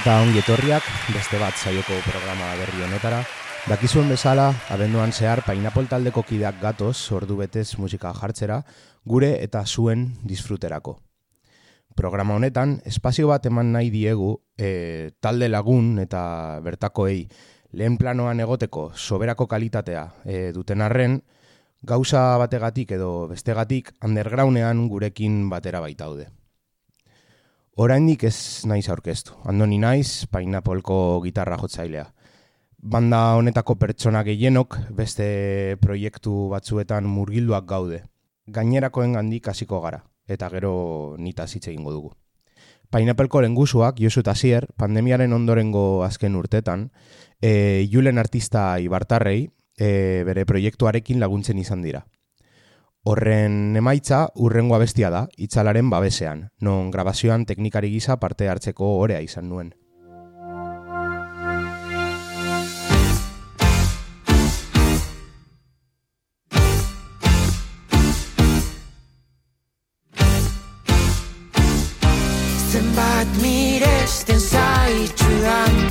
eta ongi etorriak beste bat saioko programa berri honetara. Dakizuen bezala, abenduan zehar Painapol taldeko kideak gatoz ordu betez musika jartzera, gure eta zuen disfruterako. Programa honetan, espazio bat eman nahi diegu e, talde lagun eta bertakoei lehen planoan egoteko soberako kalitatea e, duten arren, gauza bategatik edo bestegatik undergroundean gurekin batera baitaude. Oraindik ez naiz aurkeztu. Andoni naiz, Painapolko gitarra jotzailea. Banda honetako pertsona gehienok beste proiektu batzuetan murgilduak gaude. Gainerakoen gandik hasiko gara, eta gero nita zitze egingo dugu. Painapelko lengusuak, Josu eta Zier, pandemiaren ondorengo azken urtetan, e, julen artista ibartarrei, e, bere proiektuarekin laguntzen izan dira. Horren emaitza urrengo abestia da, itzalaren babesean, non grabazioan teknikari gisa parte hartzeko orea izan nuen. Zenbat miresten zaitxudan,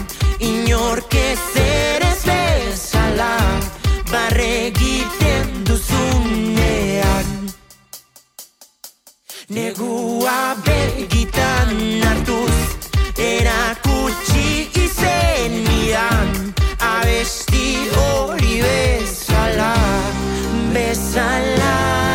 Negua begitan hartuz, erakutsi izenidan, abesti hori bezala, bezala.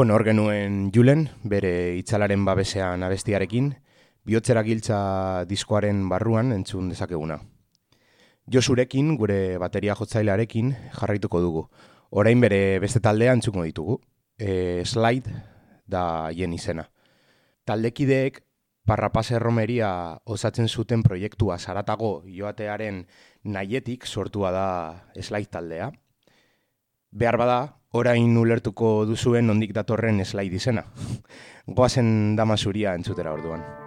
Bueno, hor genuen Julen, bere itzalaren babesean abestiarekin, bihotzera giltza diskoaren barruan entzun dezakeguna. Josurekin, gure bateria jotzailearekin, jarraituko dugu. Orain bere beste taldea entzuko ditugu. E, slide da jen izena. Taldekideek parrapase romeria osatzen zuten proiektua zaratago joatearen naietik sortua da slide taldea. Behar bada, orain ulertuko duzuen nondik datorren slide izena. Goazen dama zuria entzutera orduan.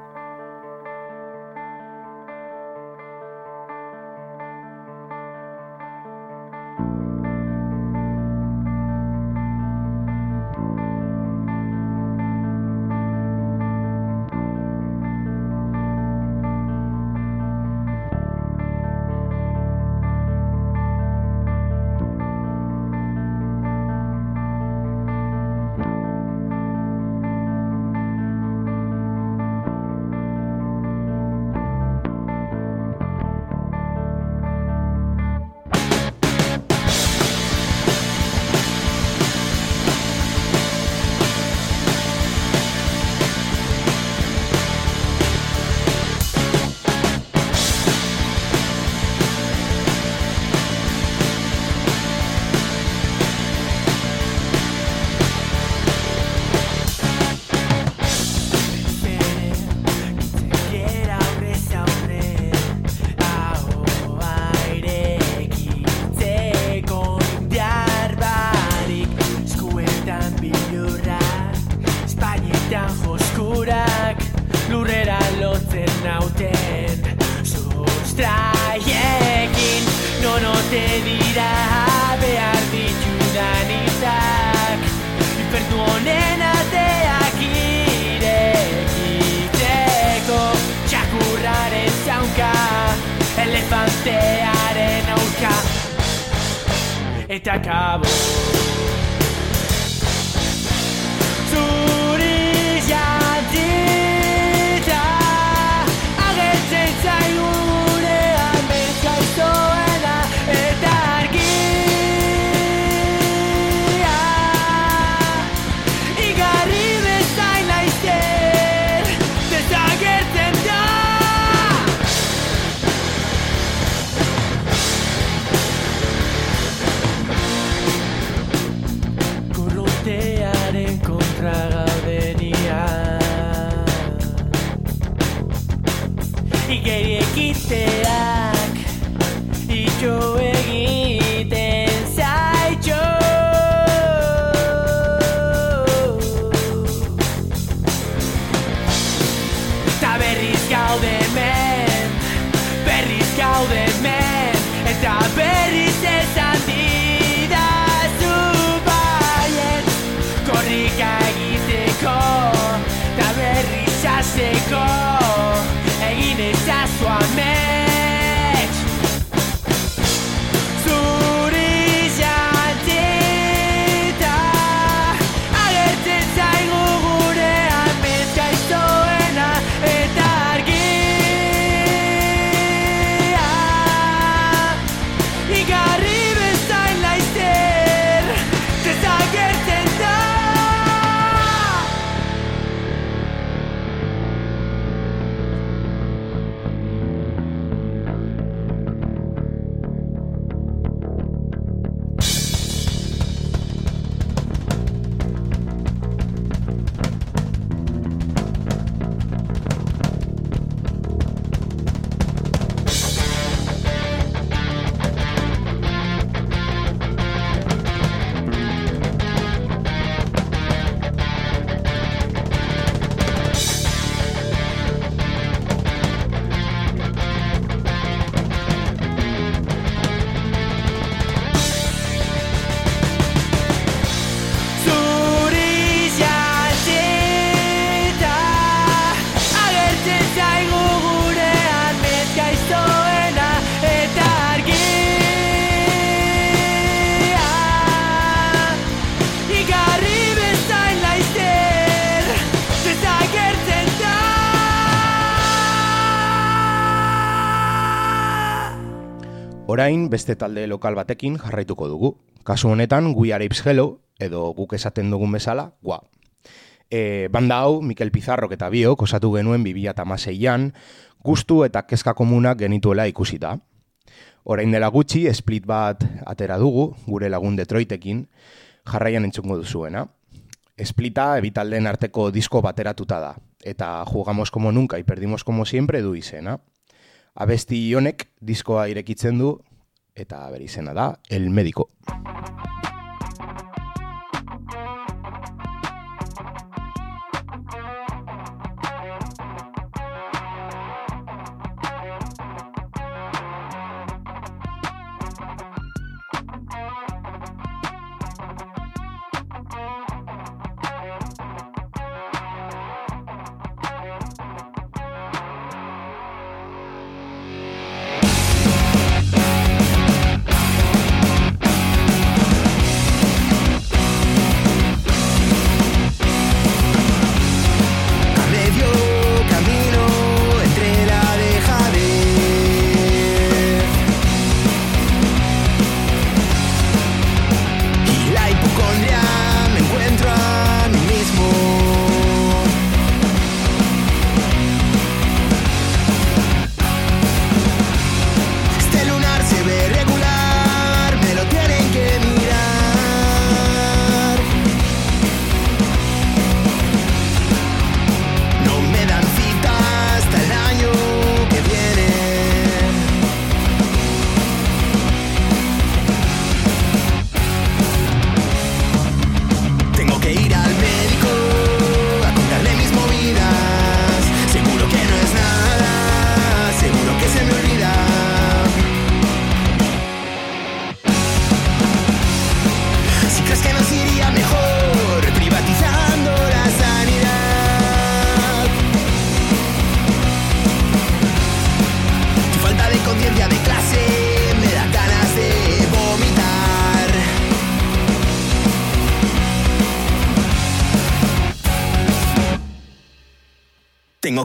Orain beste talde lokal batekin jarraituko dugu. Kasu honetan, We Are Apes Hello, edo guk esaten dugun bezala, gua. E, banda hau, Mikel Pizarrok eta biok osatu genuen 2006an, gustu eta kezka komunak genituela ikusita. Orain dela gutxi, split bat atera dugu, gure lagun Detroitekin, jarraian entzungo duzuena. Splita ebitaldeen arteko disko bateratuta da, eta jugamos como nunca y perdimos como siempre du izena. Abesti honek diskoa irekitzen du, eta bere izena da, El Médico.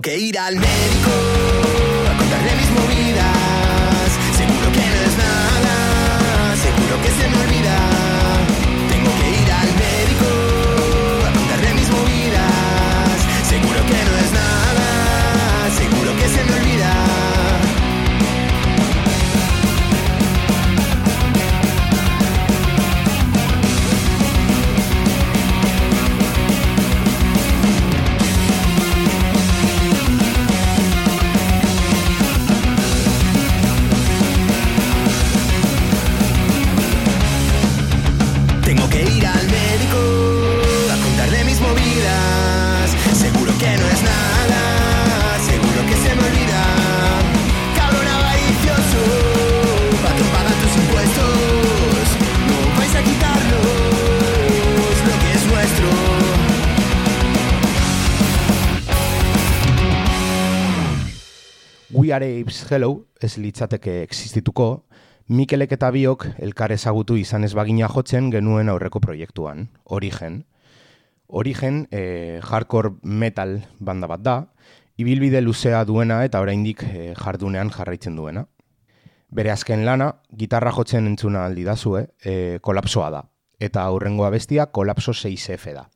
que ir al médico Jare Ips Hello ez litzateke existituko, Mikelek eta biok elkar ezagutu izan ez bagina jotzen genuen aurreko proiektuan, Origen. Origen, e, hardcore metal banda bat da, ibilbide luzea duena eta oraindik e, jardunean jarraitzen duena. Bere azken lana, gitarra jotzen entzuna aldi dazue, e, kolapsoa da. Eta aurrengoa bestia kolapso 6F da.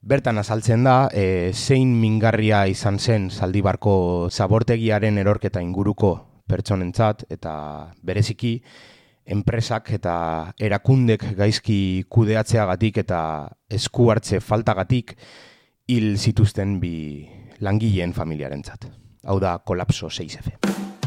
Bertan azaltzen da, e, zein mingarria izan zen zaldibarko zabortegiaren erorketa inguruko pertsonentzat eta bereziki, enpresak eta erakundek gaizki kudeatzeagatik eta esku hartze faltagatik hil zituzten bi langileen familiarentzat. Hau da kolapso 6F.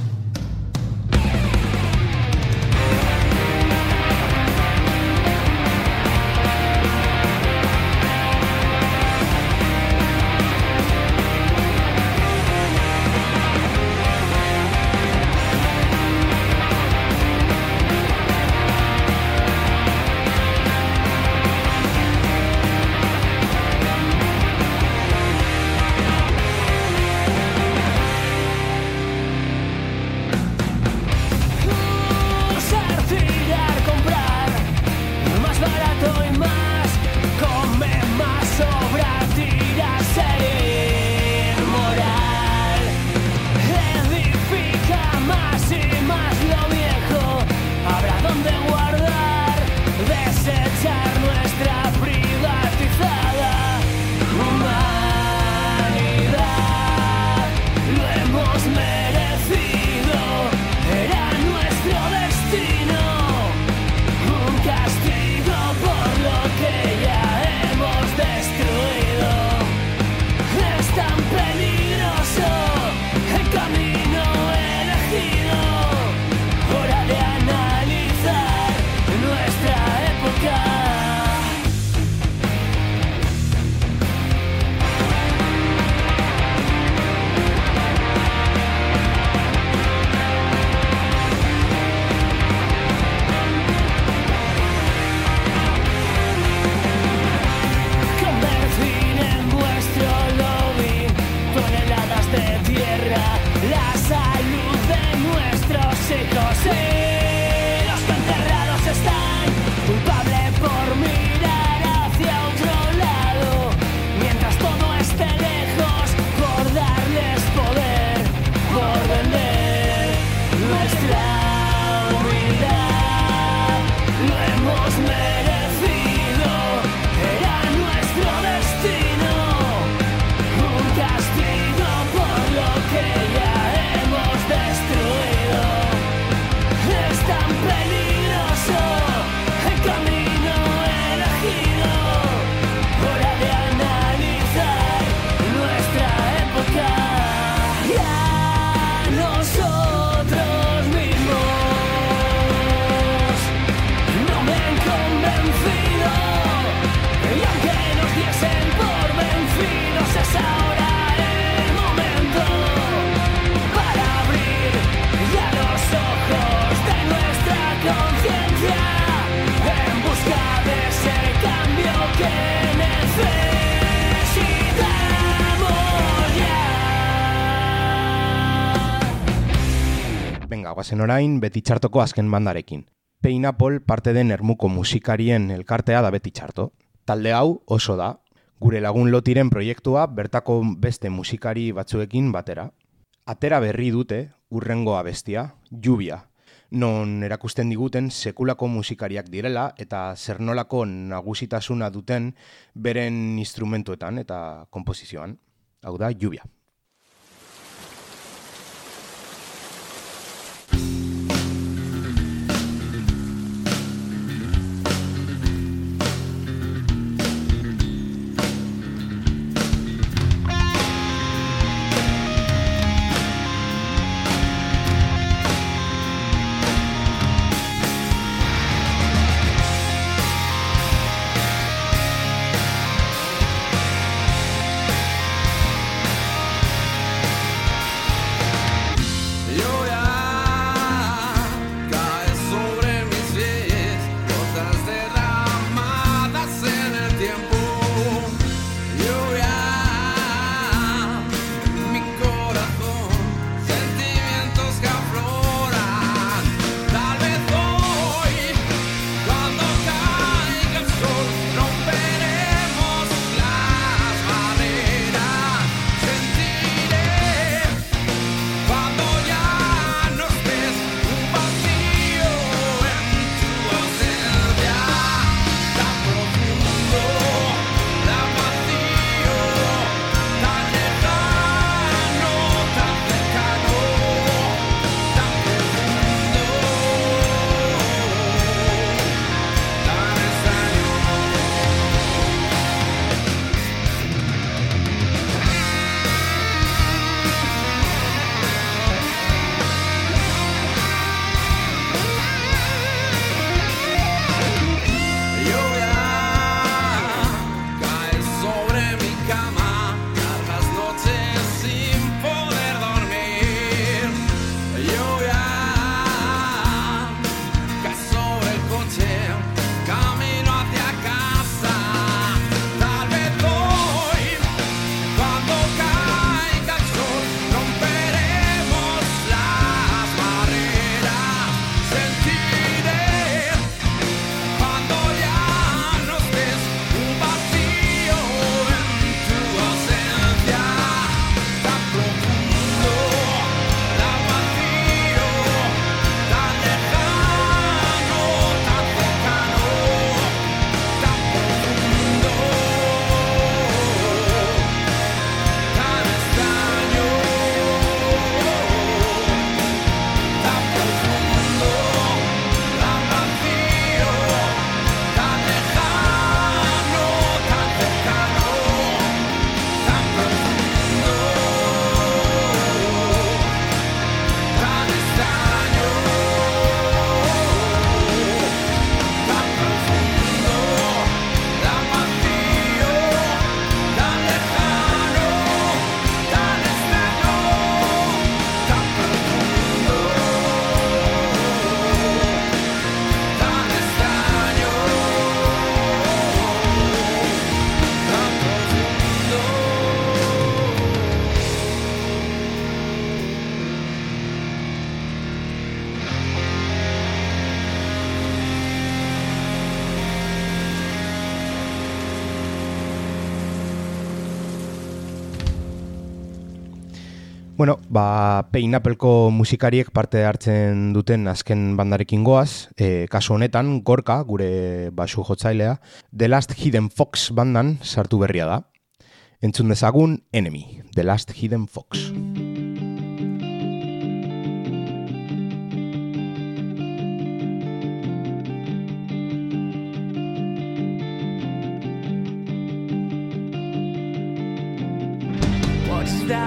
orain beti txartoko azken bandarekin. Peinapol parte den ermuko musikarien elkartea da beti txarto. Talde hau oso da, gure lagun lotiren proiektua bertako beste musikari batzuekin batera. Atera berri dute, urrengo abestia, jubia, non erakusten diguten sekulako musikariak direla eta zer nolako nagusitasuna duten beren instrumentuetan eta kompozizioan. Hau da, jubia. Peinapelko musikariek parte hartzen duten azken bandarekin goaz, e, kasu honetan, Gorka, gure basu jotzailea, The Last Hidden Fox bandan sartu berria da. Entzun dezagun, Enemy, The Last Hidden Fox.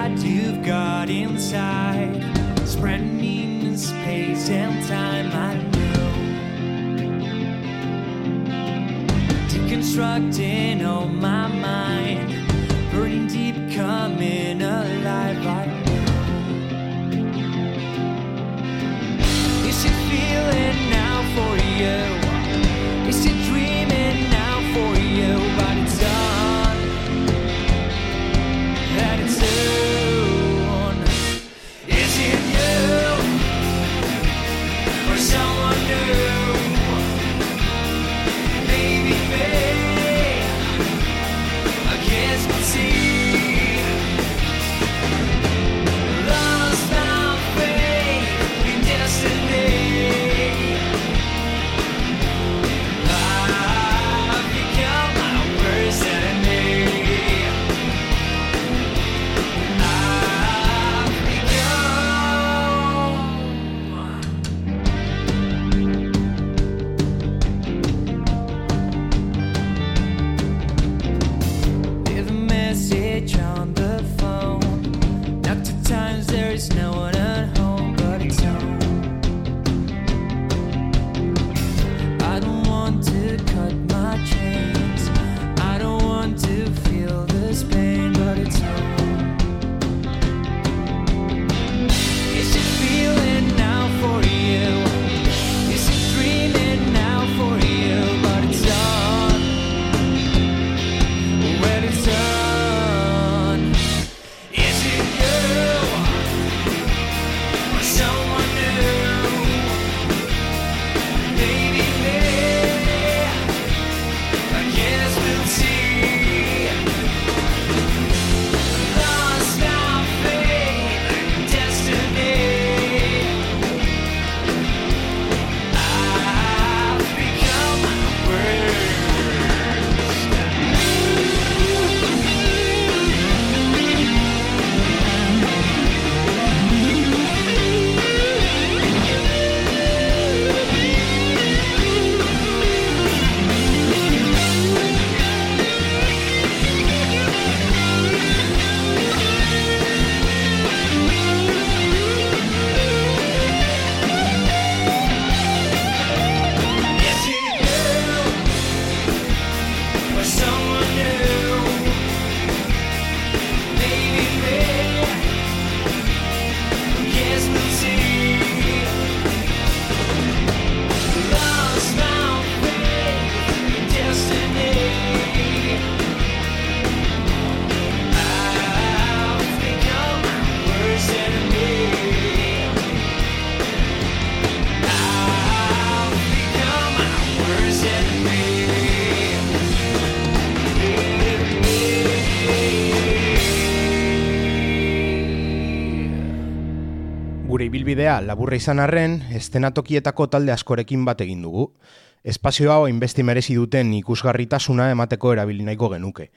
That you've got inside? Spreading in space and time, I know. Deconstructing all my mind, burning deep, coming alive. I know. Is it feeling now for you? Laburra izan arren, estenatokietako talde askorekin bat egin dugu. Espazio hau inbesti merezi duten ikusgarritasuna emateko erabili nahiko genuke.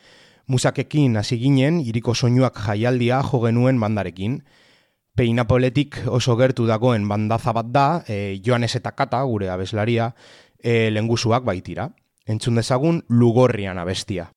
Musakekin hasi ginen, iriko soinuak jaialdia jo genuen bandarekin. Peinapoletik oso gertu dagoen bandaza bat da, e, Joanes eta Kata, gure abeslaria, e, lengusuak baitira. Entzun dezagun, lugorrian abestia.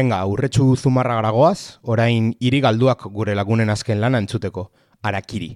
Benga, aurretsu zumarra garagoaz, orain hiri galduak gure lagunen azken lana entzuteko. Arakiri.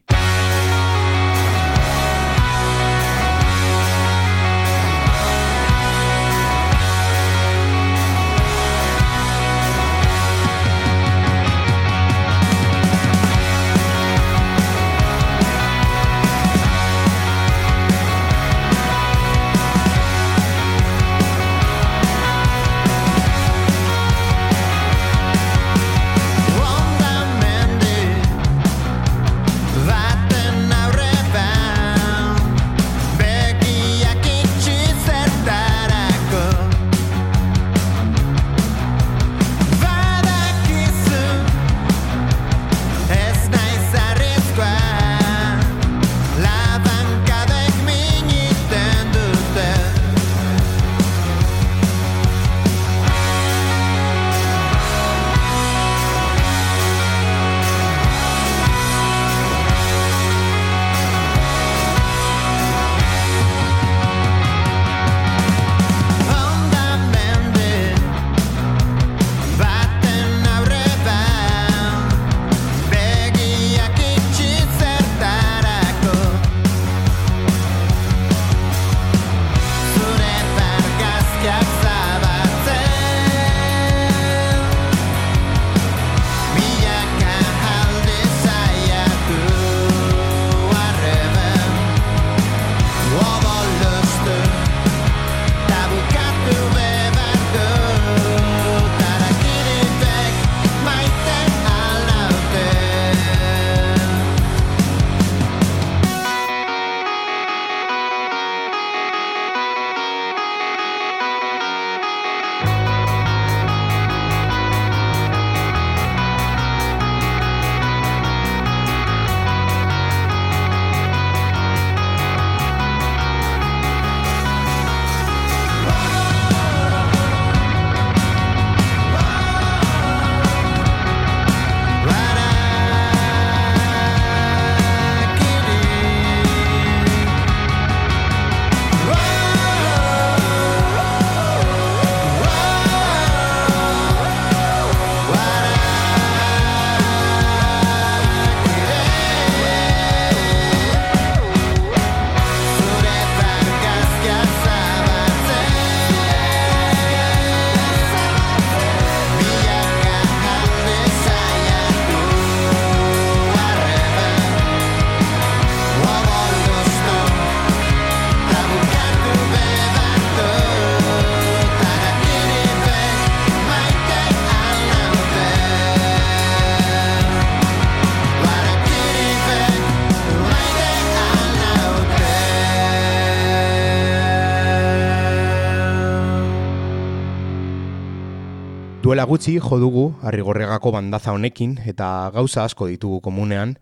Duela gutxi jo dugu Arrigorregako bandaza honekin eta gauza asko ditugu komunean,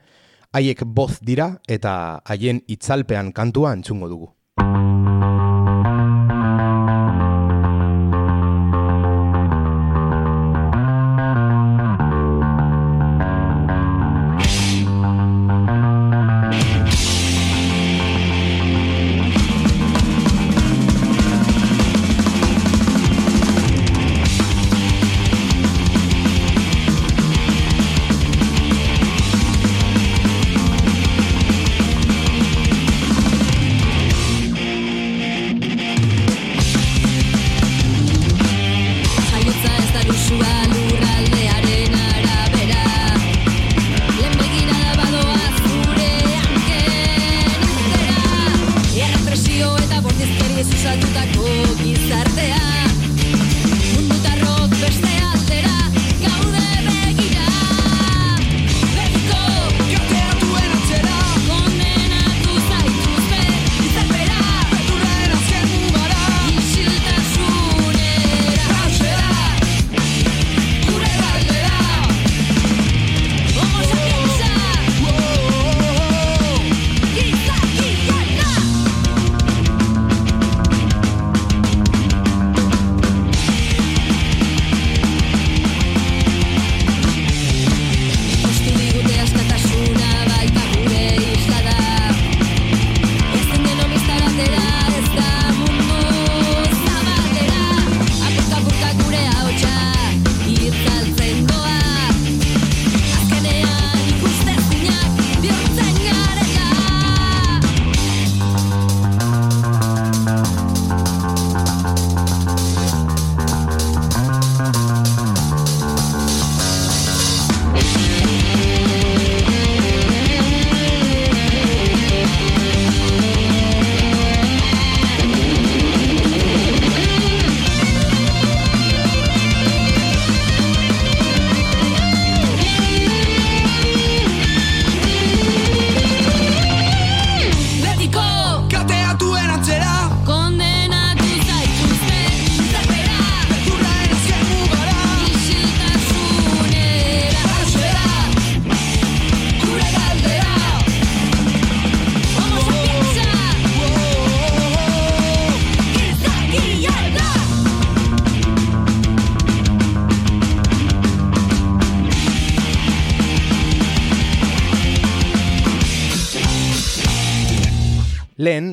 haiek boz dira eta haien itzalpean kantua entzungo dugu.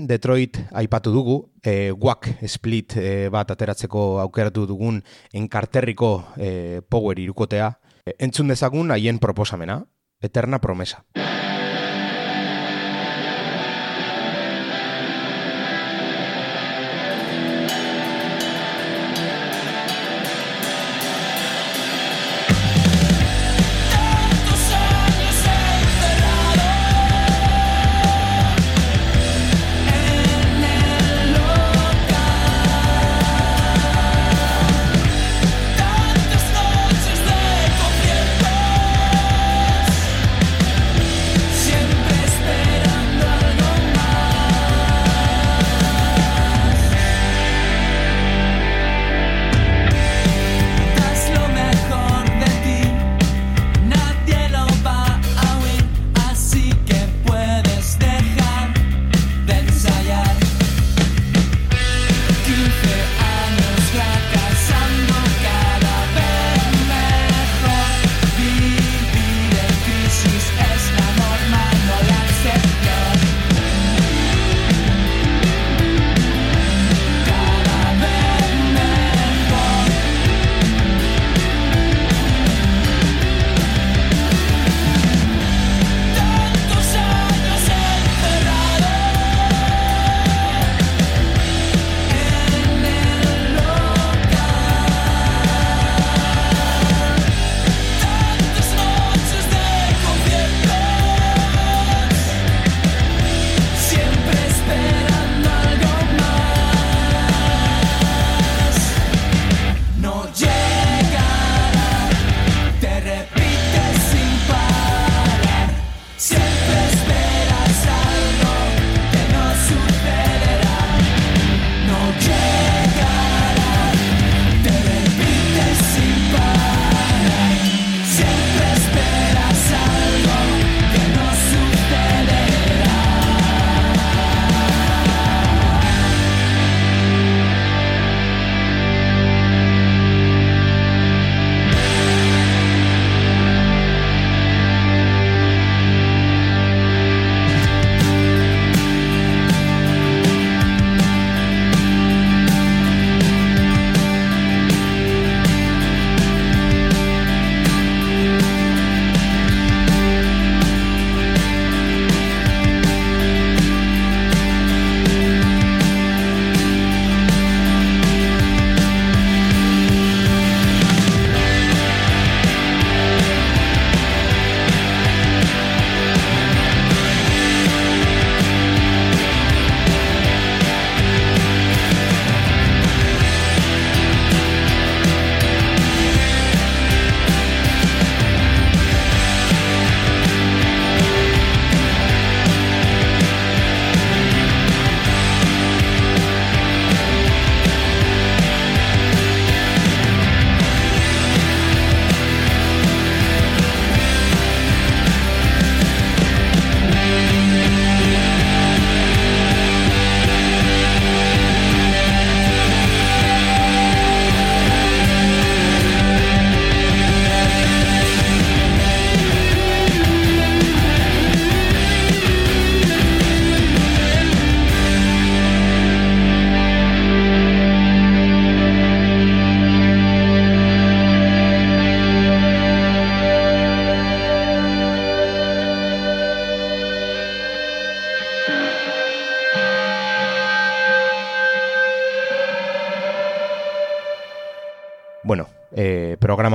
Detroit aipatu dugu, e, WAC split e, bat ateratzeko aukeratu dugun enkarterriko e, power irukotea, e, entzun dezagun haien proposamena, Eterna Promesa.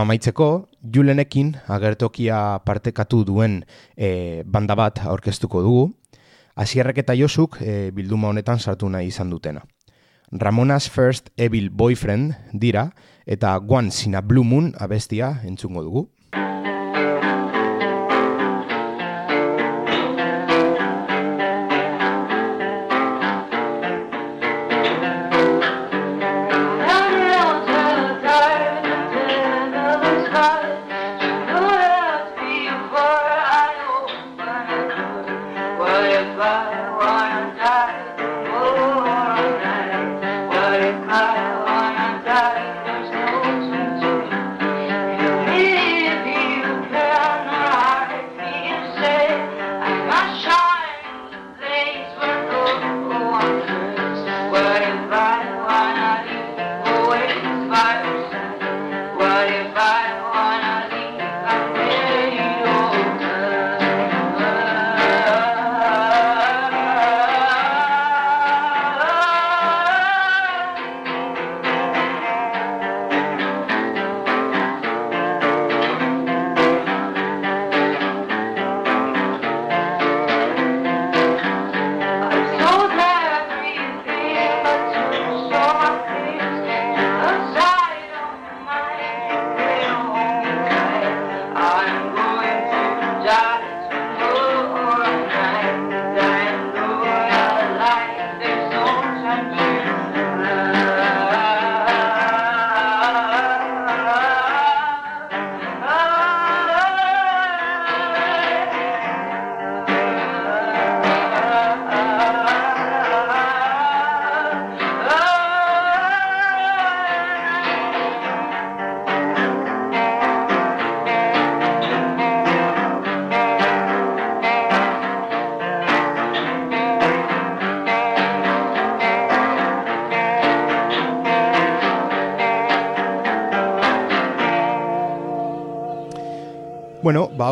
Programa maitzeko, Julenekin agertokia partekatu duen e, banda bat aurkeztuko dugu, Asierrek eta Josuk e, bilduma honetan sartu nahi izan dutena. Ramona's First Evil Boyfriend dira eta Once in a Blue Moon abestia entzungo dugu.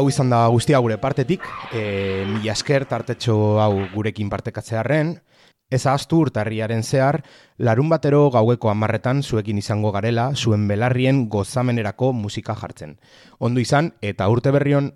Hau izan da guztia gure partetik, e, mila esker tartetxo hau gurekin partekatzearen, ez ahaztu urtarriaren zehar, larun batero gaueko amarretan zuekin izango garela, zuen belarrien gozamenerako musika jartzen. Ondo izan, eta urte berrion